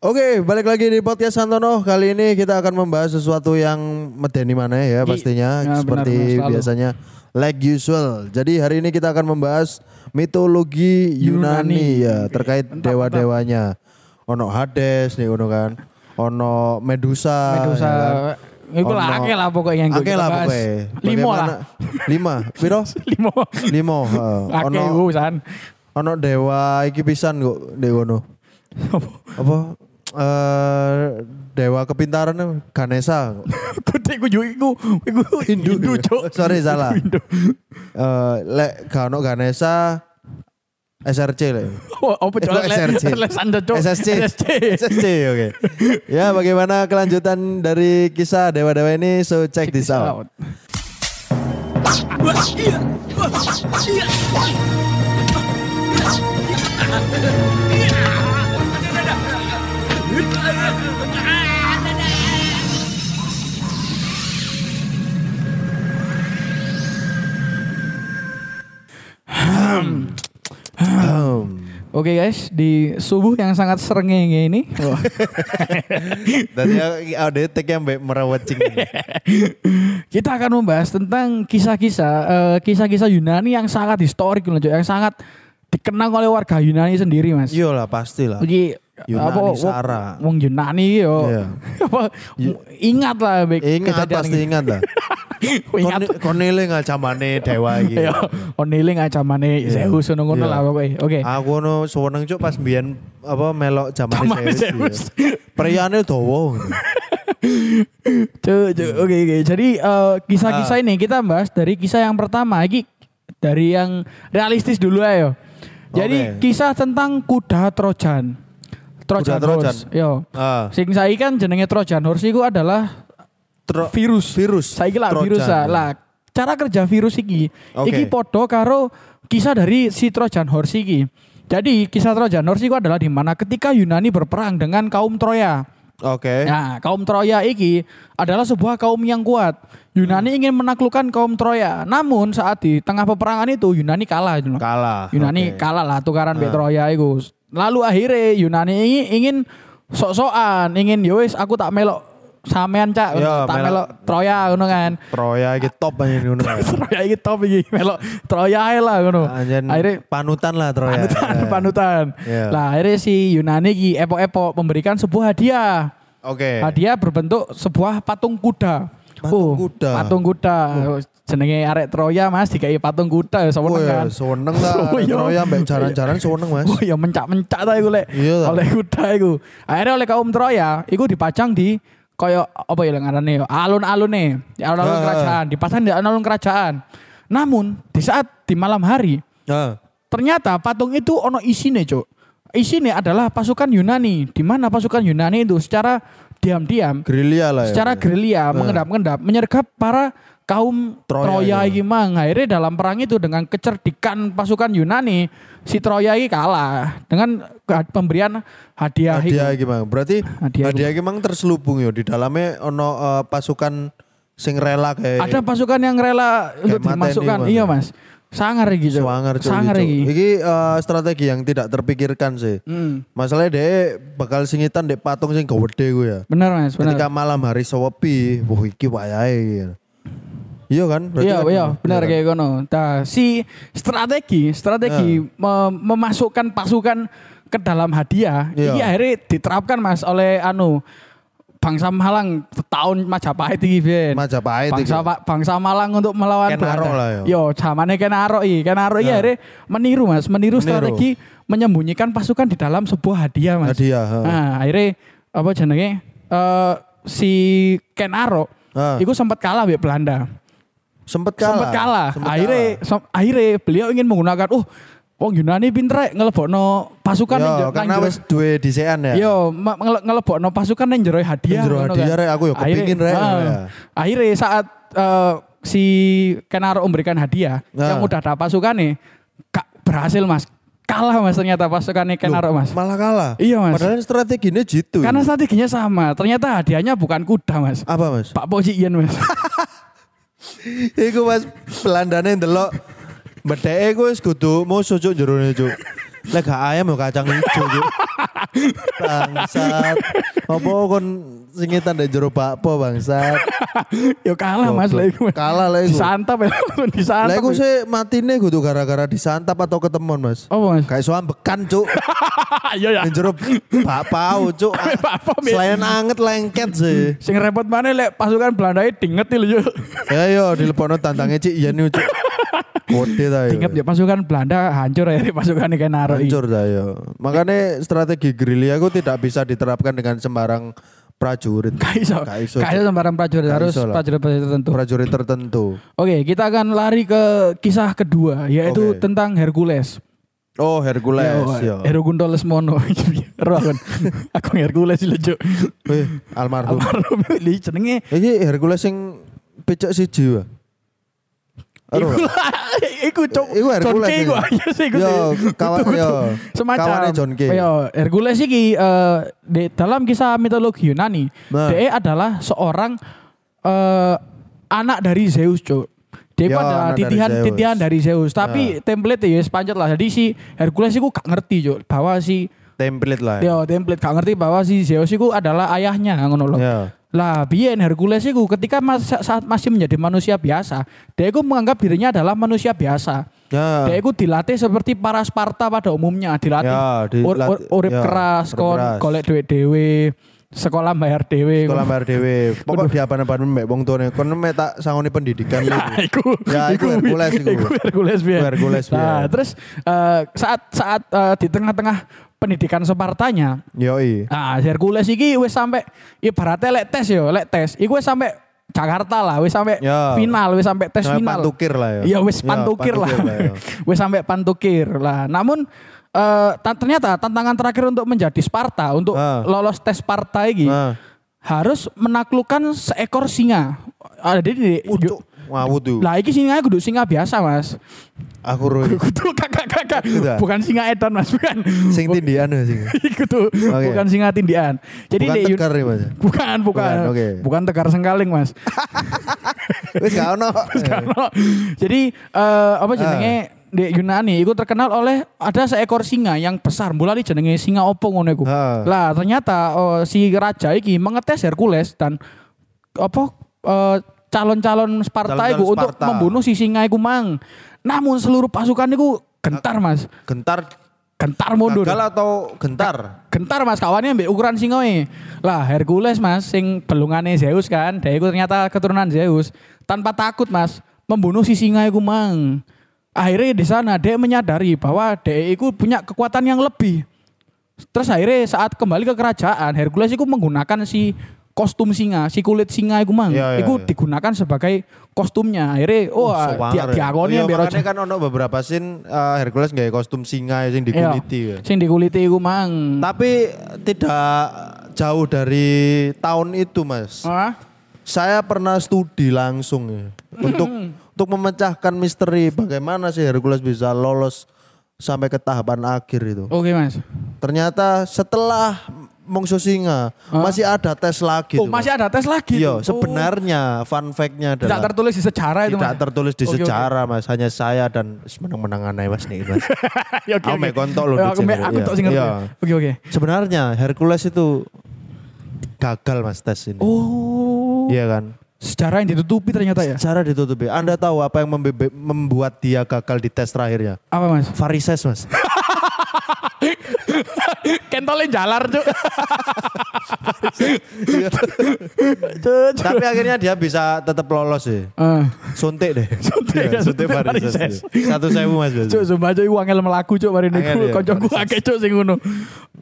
Oke, balik lagi di podcast Santono. Kali ini kita akan membahas sesuatu yang medeni mana ya pastinya Ya, seperti benar, biasanya like usual. Jadi hari ini kita akan membahas mitologi Yunani, Yunani. ya terkait dewa-dewanya. Ono Hades nih ono kan. Ono Medusa. Medusa. ya kan? Iku lah akeh lah pokoknya yang Akeh lah pokoknya. Limo Bagaimana- lah. Lima. Piro? Limo. Limo. heeh. Akeh Ono ono dewa iki pisan kok ndek kono. Apa? Eh dewa kepintaran Ganesha. Kudu iku yo iku iku Hindu. Hindu. Sorry, salah. Hindu. Eh lek gak ono Ganesha SRC lek. Oh, apa? Eh, SRC. SSC. SSC. SSC oke. Ya bagaimana kelanjutan dari kisah dewa-dewa ini so check this out. Hmm. Oke guys, di subuh yang sangat serengenge ini. Wah. Tadi ada tag yang merawat cing. Kita akan membahas tentang kisah-kisah eh, kisah-kisah Yunani yang sangat historik yang sangat dikenang oleh warga Yunani sendiri, Mas. Iya lah pasti lah. Jadi Yunani apa, Sara. Wong Yunani yo. Iya. Apa, ingat lah Ingat pasti ini. ingat lah. ingat. Kon- Konile nggak camane dewa iki. Ya, onile ngacamane Iya. Zeus ngono ngono Iya. lah pokoknya. Oke. Aku no seneng cuk pas mbiyen apa melok jamane Zeus. Zeus. Priyane dawa. Cuk, cuk. Oke, oke. Jadi eh, kisah-kisah Ah. ini kita bahas dari kisah yang pertama. Iki dari yang realistis dulu ayo. Jadi Oke. kisah tentang kuda Trojan. Trojan, Trojan. horse. Yo. Ah, Sing saiki kan jenenge Trojan horse iku adalah tro- virus. virus. Saiki lah Trojan. virus lah. Lah, cara kerja virus iki Oke. iki podo karo kisah dari si Trojan horse iki. Jadi kisah Trojan horse itu adalah di mana ketika Yunani berperang dengan kaum Troya. Oke. Nah, kaum Troya iki adalah sebuah kaum yang kuat. Yunani ingin menaklukkan kaum Troya. Namun saat di tengah peperangan itu Yunani kalah. gitu. Kalah. Yunani Oke. kalah lah tukaran mbek Troya itu. Lalu akhirnya Yunani ini ingin sok-sokan, ingin yowis aku tak melok sampean cak, Iya, tak melok- Troya ngono kan. Troya iki top aja ngono. kan. Troya iki top iki melok Troya ae lah ngono. Anjen Akhirnya panutan lah Troya. panutan, Ya. panutan. Iya. Lah akhirnya si Yunani iki epok-epok memberikan sebuah hadiah. Oke. Hadiah berbentuk sebuah patung kuda. Patung Oh, kuda. Patung kuda. Jenenge arek Troya Mas dikai patung kuda ya Oh seneng ya, kan. seneng lah. Oh, iya. Troya mbak jaran-jaran seneng mas. Oh ya mencak-mencak ta iku lek. Iya oleh kuda iku. Akhirnya oleh kaum Troya iku dipajang di koyo apa ya ngarane alun-alune, di alun-alun Ah. kerajaan, dipasang di alun-alun kerajaan. Namun di saat di malam hari Nah, ternyata patung itu ono isine, Cuk. Isine adalah pasukan Yunani, di mana pasukan Yunani itu secara diam-diam gerilya lah ya. secara gerilya mengendap-endap menyergap para kaum Troya Troya, iki mang. Akhirnya dalam perang itu dengan kecerdikan pasukan Yunani si Troya ini kalah dengan pemberian hadiah, Hadiah itu. gimana? Berarti Hadiah hadiah gimana terselubung yo di dalamnya ono eh, pasukan sing rela kayak Ada pasukan yang rela untuk dimasukkan. Iya, Mas. Sangar iki, Cuk. Swanger cuy, Sangar iki. Iki eh, strategi yang tidak terpikirkan sih. Hmm. Masalahnya deh bakal singitan dek patung sing gede gue ya. Benar, Mas. Benar. Ketika malam hari sewepi, wah iki wayahe gitu. Iya kan? Iya, kan- iya, benar kan? kayak gono. Nah, si strategi, strategi Ya. me- memasukkan pasukan ke dalam hadiah, Iya. ini akhirnya diterapkan Mas oleh anu bangsa Malang tahun Majapahit iki Ben. Majapahit iki. Bangsa Pa- bangsa Malang untuk melawan Belanda. lah, yo. Yo, zamane Kenaro iki. Kenaro iki Ya. akhirnya meniru Mas, meniru, Meniru. strategi menyembunyikan pasukan di dalam sebuah hadiah Mas. Hadiah, ha. Nah, akhirnya apa jenenge? Eh si Kenaro Ha. itu sempat kalah mbek Belanda Sempet kalah. sempat kalah. Sempet akhirnya sem- akhirnya beliau ingin menggunakan oh wong Yunani pinter rek ngelebokno pasukan Yo, karena wis duwe dhisekan ya. Yo, ngelebokno pasukan nang jero hadiah. Nang jero ngono hadiah, kan. rek, aku yo rek, ya. Akhirnya saat eh, si Kenaro memberikan hadiah Nah. yang udah ada pasukannya gak berhasil Mas. Kalah Mas ternyata pasukannya Kenaro Mas. Malah kalah. Iya, Mas. Padahal strateginya jitu. Karena strateginya sama. Ternyata hadiahnya bukan kuda Mas. apa mas? Pak Pojian Mas. Iku mas Belandane ndelok bedeke wis kudu musuh cuk jerone cuk. Lek gak ayam yo kacang ijo cuk. Bangsat. Apa kon singitan ndek jero bakpo bangsat. Yo kalah Mas iku. Kalah lah iku. Disantap ya, disantap. Lah iku sih matine kudu gara-gara disantap atau ketemuan, Mas. Oh Mas. Kayak soal bekan, Cuk. Iya ya. Jero bakpao, Cuk. Selain anget lengket sih. Sing repot mana lek pasukan Belanda ini dinget lho yo. Ya yo dilepono tantangnya Cik Ian nih, Cuk. Kode ta yo. Dinget ya pasukan Belanda hancur ya pasukan ikan naro. Hancur dah yo. Makanya strategi gerilya itu tidak bisa diterapkan dengan sembarang prajurit. Kaiso. Gak iso, Kaiso sembarang prajurit harus iso lah. prajurit-prajurit tertentu. Prajurit tertentu. Oke, kita akan lari ke kisah kedua yaitu Oke. tentang Hercules. Oh Hercules Ya, yo. Herogundoles Mono. Ero aku. Aku Hercules lho, Cuk. Eh, almarhum. Almarhum iki jenenge Iki Hercules sing pecek siji wa. Iku Aduh. iku cuk. Iku Hercules iku. Iya sih iku. Yo, sih. kawan yo. Semacam. Kawane John Kay. Yo, Hercules iki eh, di dalam kisah mitologi Yunani, Nah. dia adalah seorang eh, anak dari Zeus, cuk. Dia adalah anak dari titihan Zeus. titihan dari Zeus, tapi template ya sepanjat lah. Jadi si Hercules itu gak ngerti, cuk, bahwa si Template lah. Yo, template gak ngerti bahwa si Zeus itu adalah ayahnya ngono loh. Lah, biyen Hercules itu ketika mas, saat masih menjadi manusia biasa, dia itu menganggap dirinya adalah manusia biasa. Ya. Dia itu dilatih seperti para Sparta pada umumnya, dilatih Ya, ur, dilat- ur- urip ya, keras, kon golek duit dewe, sekolah bayar dewe. Sekolah bayar dhewe. Pokok di apa-apa mbek wong tuane. Kon mek tak sangoni pendidikan Nah, iku, Ya, iku Hercules iku. Iku Hercules. Iku Hercules Nah, biyen. terus eh, saat saat eh, di tengah-tengah pendidikan Spartanya, Yoi. Nah, Hercules iki wis sampai ibaratnya lek tes yo, lek tes. Iku wis sampai Jakarta lah, wis sampai Ya. final, wis sampai tes Sampai final. pantukir lah ya. Iya, wis Ya, pantukir lah. ya. wis sampai pantukir lah. Namun eh, ta- ternyata tantangan terakhir untuk menjadi Sparta, untuk Ah. lolos tes Sparta iki Nah, harus menaklukkan seekor singa. Ah, jadi ucuk ngawut tuh. lah iki singa kudu singa biasa, Mas. Aku roy. Kudu kakak kakak. Kudu. Bukan singa edan, Mas, bukan. Sing tindian ya, sing. Iku tuh Oke. bukan singa tindian. Jadi Bukan di tegar nih Mas. Bukan, bukan. Bukan, oke. Bukan tegar sengkaling, Mas. Wis gak ono. Jadi eh, apa jenenge di Yunani itu terkenal oleh ada seekor singa yang besar. Mulai jenenge singa opo ngono iku. Lah ternyata eh, si raja iki mengetes Hercules dan apa eh, calon-calon Sparta Calon-calon iku untuk Sparta. membunuh si singa iku mang. Namun seluruh pasukan iku gentar, Mas. Gentar Gentar mundur. gagal atau gentar? Gentar mas kawannya ambek ukuran singoe. Lah Hercules mas sing belungane Zeus kan, dia itu ternyata keturunan Zeus. Tanpa takut mas membunuh si singa iku mang. Akhirnya di sana dia menyadari bahwa dia itu punya kekuatan yang lebih. Terus akhirnya saat kembali ke kerajaan Hercules itu menggunakan si kostum singa, si kulit singa iku mang. Iya, iya, iku iya. digunakan sebagai kostumnya. Akhirnya oh dia Sowanger ya. diakoni Iya, makanya raja. kan ono beberapa scene uh, Hercules gak kostum singa sing Iya, dikuliti ya. Sing dikuliti iku mang. Tapi tidak jauh dari tahun itu, Mas. Hah? Saya pernah studi langsung ya untuk untuk memecahkan misteri bagaimana sih Hercules bisa lolos sampai ke tahapan akhir itu. Oke mas. Ternyata setelah mongso singa masih ada tes lagi. Oh tuh, masih ada tes lagi. Iya, sebenarnya fun fact-nya Oh, tidak adalah tertulis di sejarah itu tidak mas. tertulis di oke. sejarah mas hanya saya dan menang-menangan mas nih mas Ya, oke, mek kontok lho, Ya, Aku sini. aku tok sing ngerti. Iya. Oke oke. sebenarnya Hercules itu gagal mas tes ini Oh. iya kan Sejarah yang ditutupi ternyata ya. cara ditutupi anda tahu apa yang membuat dia gagal di tes terakhirnya Apa mas? varises mas Kentolnya jalar cuk. tapi akhirnya dia bisa tetap lolos sih Eh, suntik deh Suntik, Iya, suntik varises iya. satu sewu mas Cuk sumpah cuk iku angel melaku cuk mari niku ya, varises. akeh cuk sing ngono.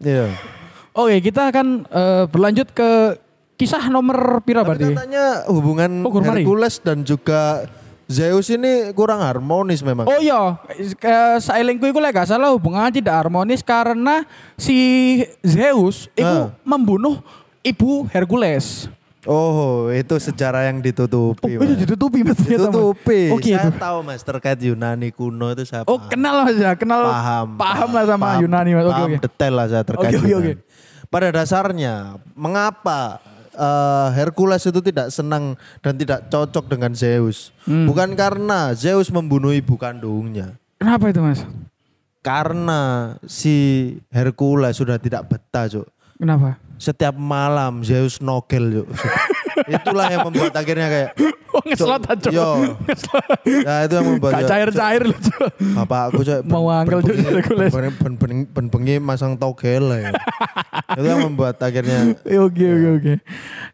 iya Oke, kita akan eh, berlanjut ke kisah nomor pira Tapi berarti? katanya hubungan Oh. Hercules dan juga Zeus ini kurang harmonis memang. Oh iya, sailingku itu gak salah hubungannya tidak harmonis karena si Zeus itu Ah. membunuh ibu Hercules. Oh, itu sejarah yang ditutupi. Oh, itu ditutupi mas Mas. Ditutupi. Oh saya gitu. tahu Mas terkait Yunani kuno itu saya Oh paham. kenal mas ya, kenal paham. paham lah sama paham- Yunani mas. Oke paham oke. detail lah saya terkait Oke, oke, Yunani. oke. Pada dasarnya, mengapa eh, Hercules itu tidak senang dan tidak cocok dengan Zeus? Hmm. Bukan karena Zeus membunuh ibu kandungnya. Kenapa itu mas? karena si Hercules sudah tidak betah, Cuk. Kenapa? Setiap malam Zeus nogel, Cuk. Itulah yang membuat akhirnya kayak Oh ngeslot aja. Yo. Ya itu yang membuat Gak ya, cair-cair loh. Cuk. Bapakku cok Mau angkel, ben bengi masang togel ya. itu yang membuat akhirnya Oke oke oke.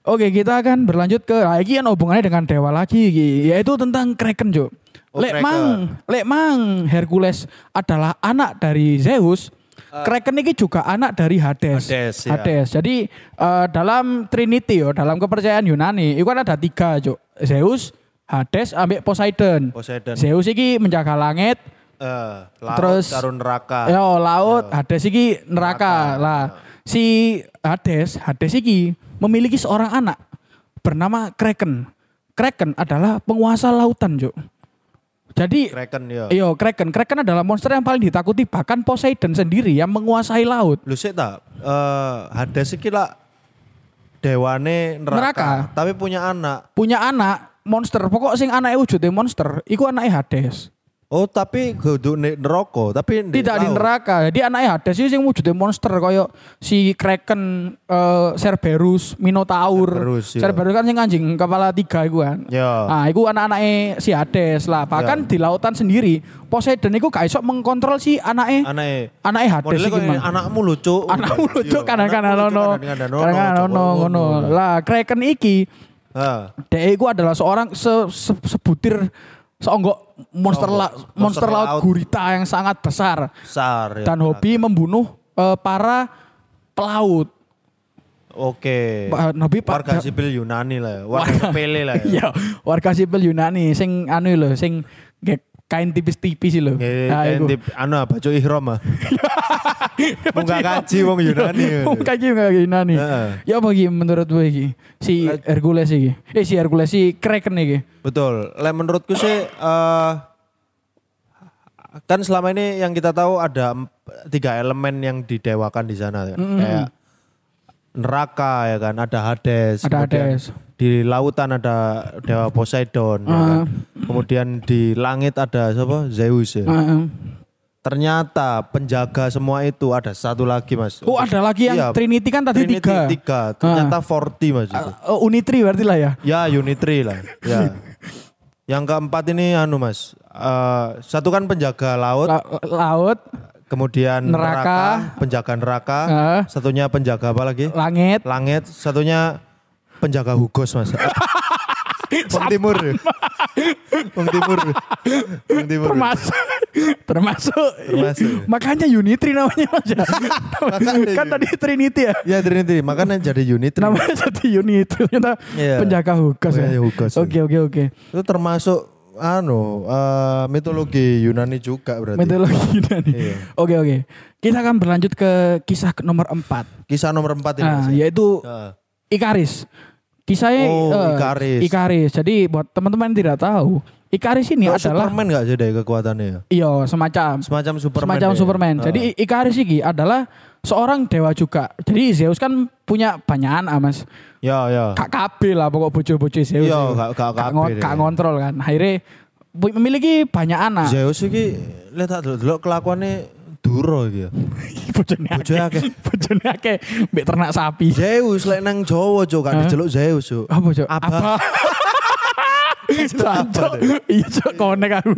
Oke kita akan berlanjut ke nah, ini kan hubungannya dengan dewa lagi yaitu tentang Kraken Jo. Oh, Lek mang, lek mang Hercules adalah anak dari Zeus. Kraken ini juga anak dari Hades. Hades, ya. Hades. Jadi eh, dalam Trinity yo, dalam kepercayaan Yunani, itu kan ada tiga Jo. Zeus, Hades, ambek Poseidon. Poseidon. Zeus ini menjaga langit, eh laut, Terus- Tarun neraka. Yo laut, Hades iki neraka. Neraka, Lah, si Hades, Hades iki memiliki seorang anak bernama Kraken. Kraken adalah penguasa lautan, Juk. Jadi Kraken ya. Iya, Kraken. Kraken adalah monster yang paling ditakuti bahkan Poseidon sendiri yang menguasai laut. Lu sih tak eh Hades iki lah dewane neraka, Neraka. tapi punya anak. Punya anak monster. Pokok sing anaknya wujudnya monster, iku anaknya Hades. Oh, tapi kudu nek neraka, tapi Tidak di neraka. Jadi anaknya Hades itu sing wujudnya monster koyo si Kraken, eh, Cerberus, Minotaur. Cerberus, iya. Cerberus kan sing anjing kepala tiga iku kan. Ya. Nah, iku anak-anaknya si Hades lah. Bahkan di lautan sendiri, Poseidon iku gak iso mengkontrol si anaknya Anake. anaknya Hades kok mang. anakmu lucu. Anakmu lucu kadang-kadang Anakmu lucu, kadang-kadang Kadang-kadang Cok. ono ngono. Lah, Kraken iki Ha. Dek iku adalah seorang se- se- sebutir seonggok monster Seonggok la- monster monster laut laut. gurita yang sangat besar Besar ya. dan hobi membunuh eh, para pelaut. Oke. Hobi pa- Warga sipil Yunani lah ya. Warga sepele lah ya. Iya, warga sipil Yunani sing anu lho, sing kayak kain tipis-tipis. Nggih, Nah, kayak iku. tip- anu apa baju ihram ah. Munggah kaji wong Yunani. Oh, kaji nggak Yunani. Heeh. Ya apa iki menurut gue iki? Si Hercules iki. Eh si Hercules si Kraken iki. Betul. Lah menurutku sih eh kan selama ini yang kita tahu ada tiga elemen yang didewakan di sana kan. Kayak neraka ya kan, ada Hades. Ada Hades. Di lautan ada dewa Poseidon ya kan. Ah. Kemudian di langit ada siapa? Zeus ya. Heeh. Ternyata penjaga semua itu ada satu lagi Mas. Oh ada lagi yang Iya, Trinity kan tadi Trinity tiga. tiga. Ternyata 40 Mas itu. Uh, Unitri berarti lah ya. Ya Unitri lah. Ya. Yang keempat ini anu mas, eh, satu kan penjaga laut, La- laut, kemudian Neraka. neraka, penjaga neraka, eh, satunya penjaga apa lagi? langit. Langit, satunya penjaga hugos mas. Peng timur, Peng timur, Peng timur. Termasuk, termasuk, Termasuk. makanya Unitri namanya mas. Makanya kan tadi Trinity ya. Ya Trinity, makanya jadi Unitri. Namanya jadi Unitri. Ternyata Iya. penjaga Hugas ya. Penjaga Hugos. Oke oke oke. Itu termasuk anu eh, mitologi Yunani juga berarti. Mitologi Yunani. Iya. Oke oke. Kita akan berlanjut ke kisah nomor empat. Kisah nomor empat ini. Mas. yaitu Heeh. Ikaris. Kisahnya Oh, eh, Ikaris. Ikaris. Jadi buat teman-teman yang tidak tahu, Ikaris ini Oh, adalah Superman gak sih dari kekuatannya ya? iya semacam Semacam Superman. semacam ya? Superman. Ah. Jadi Ikaris ini adalah seorang dewa juga. Jadi Zeus kan punya banyak anak, Mas. ya ya. Kak KB lah pokok bojo-bojo Zeus. Iya, gak- gak deh. gak ngontrol kan. Akhirnya memiliki banyak anak. Zeus iki lihat tak delok kelakuannya duro iki ya. Bojone Bojone akeh. akeh. Bojone akeh mbek ternak sapi. Zeus lek nang Jawa cuk gak Hah? diceluk Zeus cuk. Apa, Cok? Apa? Iya, Cok, konek aku.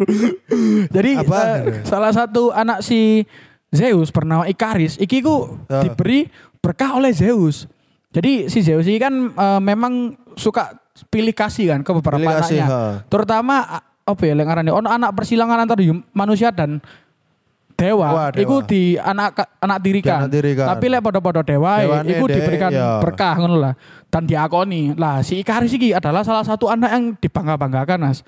Jadi Apa? eh, salah satu anak si Zeus bernama Ikaris, iki ku Ah. diberi berkah oleh Zeus. Jadi si Zeus ini kan eh, memang suka pilih kasih kan ke beberapa Pilih kasih, anaknya. ha. Terutama apa ya yang ngarani ono anak persilangan antara manusia dan dewa. Wah, dewa. Iku di anak anak dirikan. Dianak-dirikan. Tapi lek podo-podo dewa Dewane iku dek, diberikan ya. berkah ngono lah dan diakoni. Lah si Ikaris iki adalah salah satu anak yang dibangga-banggakan Mas.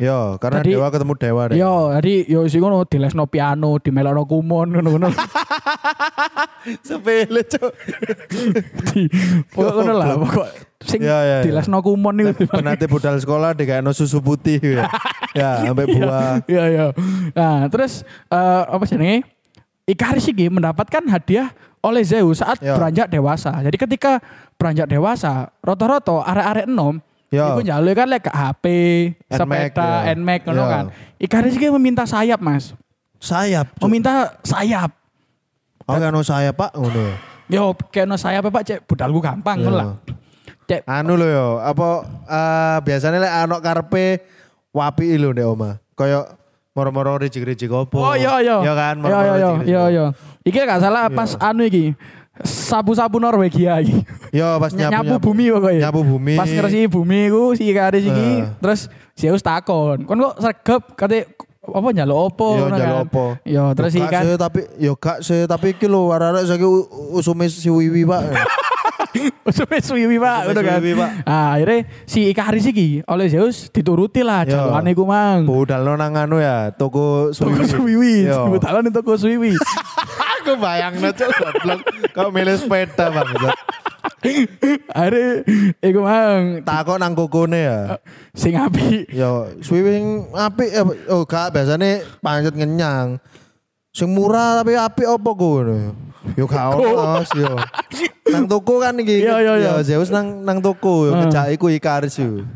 Yo, karena Jadi- dewa ketemu dewa deh. Yo, jadi yo si ngono dilesno piano, dimelokno kumon ngono-ngono. Sepele cuk. Di pokok ngono lah, pokok sing Ya, ya, ya. dilesno kumon itu. Penate budal sekolah dikasih susu putih ya. ya, sampai buah. Iya, iya. Nah, terus eh, apa sih nih? Ikaris iki mendapatkan hadiah oleh Zeus saat Ya. beranjak dewasa. Jadi ketika beranjak dewasa, rata-rata arek-arek enom Ya. Iku njaluk kan lek ke HP, sepeda, ya. Nmax ngono Ya. kan. Ikaris iki meminta sayap, Mas. Sayap. Meminta sayap. Oh kan sayap Pak ngono. ya. Yo kena sayap Pak cek budalku gampang Iya. ngono lah. Cek Anu lho yo, apa eh biasanya lek anak karepe wapi lho ndek oma. Kayak moro-moro rijik-rijik opo. Oh iya iya. Iya kan, Iya moro-moro iya iya iya iya. Iki gak salah pas anu iki. Sapu-sapu Norwegia iki. Yo pas Ny- nyapu, nyapu, bumi pokoknya. Nyapu bumi. Pas ngeresi bumi ku si Karis iki, Eh. terus Zeus takon, "Kon kok sregep kate apa njaluk opo?" Yo njaluk kan. opo. Yo terus Yo, kan sih, tapi yo gak sih tapi iki lho arek-arek saiki usume si Wiwi Pak. Usume suwi Pak ngono kan. suwi, Pak. Ah, akhirnya si Ikaris iki oleh Zeus dituruti lah Yo. jalukane ku mang. Budal nang anu ya, toko Toko Suwiwi. suwiwi, Yo. sebutan toko suwiwi. Aku bayang cuk goblok. Kau milih sepeda Bang. Akhirnya iku mang Takok nang kokone ya. sing api. Yo, swimming apik ya, oh gak biasane pancet ngenyang. Sing murah tapi apik apa ngono. Yo gak ono Mas, yo. Nang toko kan iki. Iya, iya, iya. Yo, Zeus nang nang toko yo Ah. ngejak iku Ikaris yo.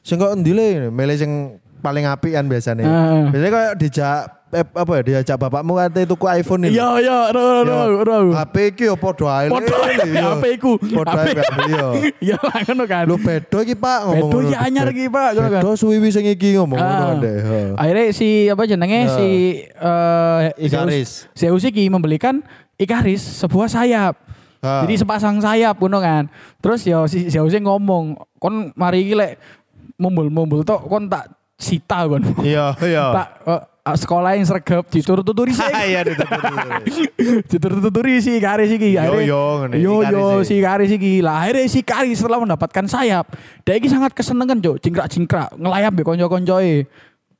Sing kok endi le milih sing paling apik kan biasanya. Ah. Biasanya kayak dijak eh, apa ya diajak bapakmu kate tuku iPhone ini. Iya iya, ro ro Yo, ro. HP iki yo padha ae. Padha Yo. HP iku. Padha ae yo. Lah ngono kan. Lu bedo iki Pak ngomong. Bedo iki anyar iki, Pak, ngono kan. Bedo suwi sing iki ngomong ngono Ah. deh. ha. Akhirnya si apa jenenge Ya. si eh Ikaris. Zeus, Zeus iki membelikan Ikaris sebuah sayap. Ha. Jadi sepasang sayap ngono kan. Terus ya si Zeus ngomong, "Kon mari iki lek mumbul-mumbul tok kon tak sita kon." Iya, iya. tak eh, sekolah yang sregep ditur-tuturi sih. Iya ditutup. ditur-tuturi si Karis iki. Yo, yo, ngene, Yo yo si Karis iki. Lah akhirnya si Karis setelah mendapatkan sayap, dia iki sangat kesenengan, Cuk. Jingkrak-jingkrak ngelayap be konco-koncoe.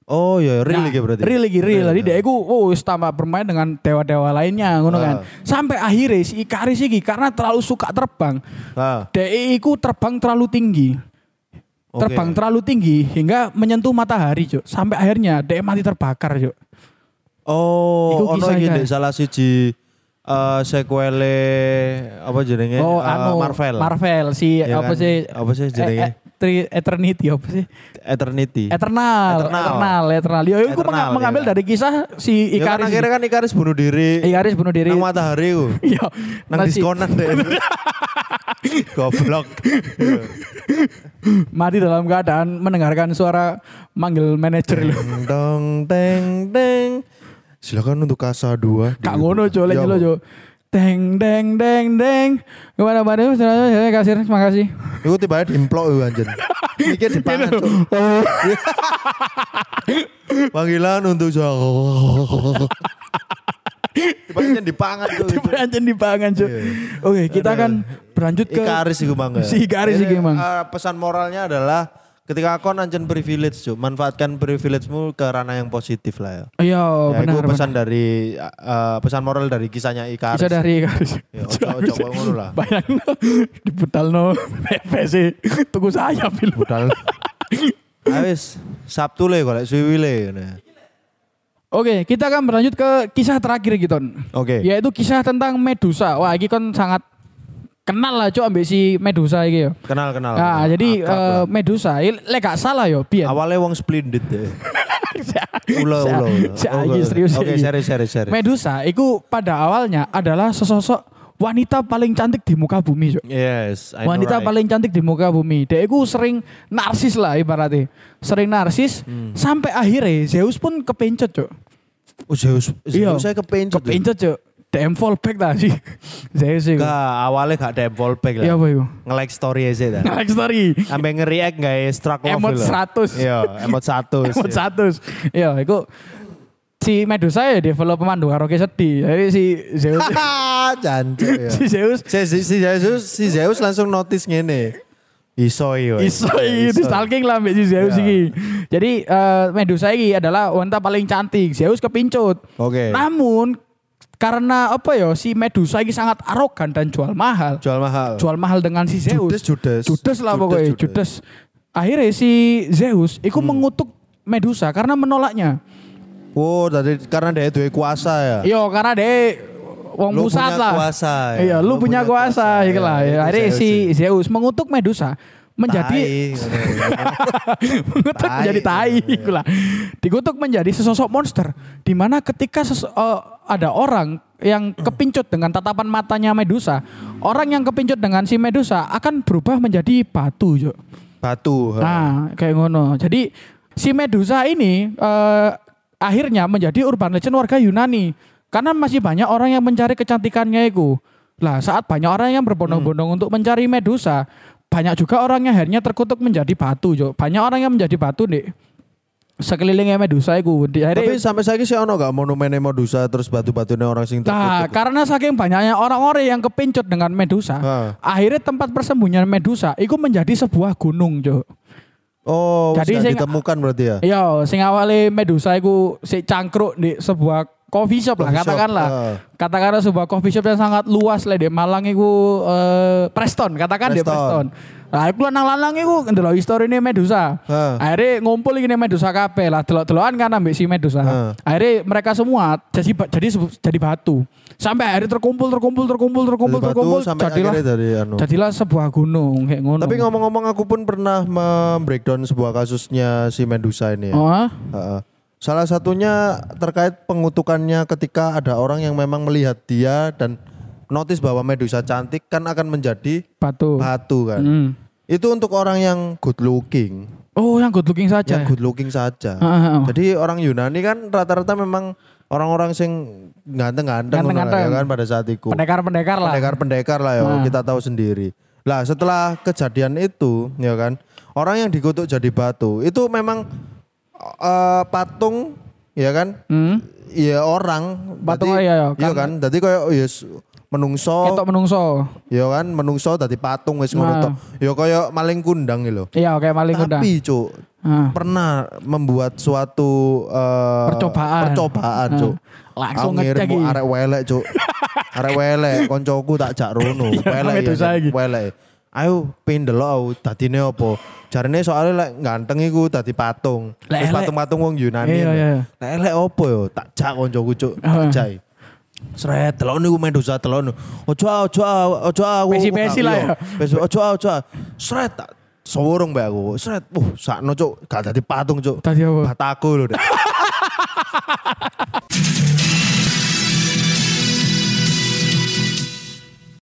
Oh iya, real Nah, iki berarti. Real iki real. Jadi dia iku oh tambah bermain dengan dewa-dewa lainnya ngono kan. Ah. Sampai akhirnya si Ikaris iki karena terlalu suka terbang, Ah, dia iku terbang terlalu tinggi. oke. Terbang terlalu tinggi hingga menyentuh matahari, Cuk. Sampai akhirnya dia mati terbakar, Cuk. Oh, ono iki ndek salah siji eh sequele apa jenenge? Oh, Eh, anu Marvel. Marvel si Iya apa kan? sih? Apa sih jenenge? Tri- Eternity apa sih? Eternity. Eternal, Eternal. Eternal, Eternal. Yo, itu Eternal, mengambil iya. dari kisah si Ya kan Ikaris. akhirnya kan Ikaris bunuh diri. Ikaris bunuh diri. Nang matahari ku. Iya. Nang Nah, si- diskonan deh. Goblok. Iya. mati dalam keadaan mendengarkan suara manggil manajer lu. Dong teng teng. Silakan untuk kasa 2. Kak ngono cok, lagi lo cok. Deng deng deng deng. Ke mana mana saya kasih terima kasih. Iku tiba dimplok iku anjen. Iki dipangan cuk. Panggilan untuk saya. Tiba anjen dipangan cuk. Tiba anjen dipangan cok. Iya. Oke kita akan berlanjut ke Ikaris iku Bang. Si Ikaris Jadi, iki, Bang. eh, pesan moralnya adalah ketika kau anjen privilege cuk, manfaatkan privilege-mu ke ranah yang positif lah ya. Iya ya, itu benar. pesan benar. dari eh, pesan moral dari kisahnya Ikaris. Bisa dari Ikaris. Ya, ojo ojo ngono lah. Bayang di budal no PC tuku sayap lu. Budal. Awis Sabtu le golek suwi le. Oke, kita akan berlanjut ke kisah terakhir gitu. Oke. Yaitu kisah tentang Medusa. Wah, ini kan sangat kenal lah cok ambek si Medusa iki yo. Kenal kenal. Nah, kenal. jadi Akrab eh, lah. Medusa, ini lek gak salah yo, pian. awalnya wong splendid deh. Ulo ulo. serius Oke, iki. serius serius serius. Medusa itu pada awalnya adalah sesosok wanita paling cantik di muka bumi, Cok. Yes, I know wanita right. paling cantik di muka bumi. Dia itu sering narsis lah ibaratnya. Sering narsis Hmm. sampai akhirnya Zeus pun kepencet, Cok. Oh, Zeus. Iya. Zeus saya kepencet. Kepencet, Cok. DM fallback lah sih. Zeus itu. Gak, awalnya gak ada fallback lah. Iya apa? Nge-like story aja dah. Like story. Sampai nge-react gak ya struck love Emot lho. 100. Iya, emot 100. Emot 100. Iya, itu si Medusa ya develop pemandu karaoke sedih. Jadi si Zeus jancuk ya. si Zeus Si, si, si Zeus, si Zeus langsung notice ngene. Iso iyo. iso iki di stalking lah mbak si Zeus Iya. iki. Jadi eh, Medusa iki adalah wanita paling cantik. Zeus kepincut. Oke. Namun karena apa ya si Medusa ini sangat arogan dan jual mahal. Jual mahal. Jual mahal dengan si Zeus. Judes, Judes. Judes lah pokoknya, Judes. Akhirnya si Zeus itu Hmm. mengutuk Medusa karena menolaknya. Oh, tadi karena dia duwe kuasa ya. Iya, karena dia wong Lu pusat punya lah. kuasa ya. Iya, lu, punya, kuasa, Iya, iku lah. itu Ya, akhirnya Zeus si. Zeus mengutuk Medusa menjadi mengutuk menjadi tai iku lah. Dikutuk menjadi sesosok monster di mana ketika ses- eh, ada orang yang kepincut dengan tatapan matanya Medusa, orang yang kepincut dengan si Medusa akan berubah menjadi batu, Cuk. Batu. Nah, kayak ngono. Jadi si Medusa ini eh, akhirnya menjadi urban legend warga Yunani karena masih banyak orang yang mencari kecantikannya itu. Lah, saat banyak orang yang berbondong-bondong untuk mencari Medusa, banyak juga orang yang akhirnya terkutuk menjadi batu, Jo. Banyak orang yang menjadi batu nih. Sekelilingnya Medusa itu. Di akhirnya- Tapi sampai saiki sih ono gak monumen Medusa terus batu-batunya orang sing Nah, terkutuk. karena saking banyaknya orang-orang yang kepincut dengan Medusa, Ha. akhirnya tempat persembunyian Medusa itu menjadi sebuah gunung, Jo. Oh, Jadi sing- ditemukan berarti ya. Iya, sing awale Medusa iku si cangkruk di sebuah coffee shop lah Coffee shop, katakanlah. ah. Katakanlah sebuah coffee shop yang sangat luas lah di Malang iku eh, Preston, katakan di Preston. Preston. Nah, iku lanang-lanang iku ndelok ini Medusa. Ah. Akhirnya ngumpul ini Medusa kabeh lah, delok-delokan kan ambek si Medusa. Ah. Akhirnya mereka semua jadi jadi jadi batu. Sampai akhirnya terkumpul terkumpul terkumpul terkumpul Dari terkumpul sampai jadilah dari anu. jadilah sebuah gunung kayak ngono. Tapi ngomong-ngomong aku pun pernah membreakdown sebuah kasusnya si Medusa ini ya. Oh, ah? Heeh. Salah satunya terkait pengutukannya ketika ada orang yang memang melihat dia dan notice bahwa Medusa cantik kan akan menjadi batu. batu kan. Hmm. Itu untuk orang yang good looking, Oh, yang good looking saja. yang good looking saja. Ah, ah, ah. Jadi orang Yunani kan rata-rata memang orang-orang sing ganteng-ganteng Ganteng-ganteng. ya kan pada saat itu. Pendekar-pendekar lah. Pendekar-pendekar lah ya, Nah. kita tahu sendiri. Lah setelah kejadian itu, ya kan, orang yang dikutuk jadi batu itu memang eh, patung, ya kan, Hmm. ya orang. Patung, Dadi- iya, iya, iya kan- kan, jadi kayak oh, ya menungso, Ketok menungso. ya kan, menungso tadi patung wis ngono Nah. tok. Ya kayak maling kundang gitu. Iya, oke maling udah. Tapi cuk, Ah. pernah membuat suatu eh, Percobaan. percobaan Ah. cuk. Langsung Aku ngecek iki. arek welek cuk. arek welek koncoku tak jak rono. Welek Medusa ya iki. welek. Ayo pin delok aku dadine apa? Jarine soalnya lek ganteng iku dadi patung. Lek patung-patung wong Yunani. Iya, iya. Lek elek apa yo? Tak jak koncoku cuk. Tak jak. Sret, telon niku Medusa telon. Ojo ojo ojo aku. Pesi-pesi lah ya. Pesi ojo ojo. Sret tak sorong mbak aku. Sret. Uh, sakno cuk, gak dadi patung cuk. Tadi apa? Bataku lho.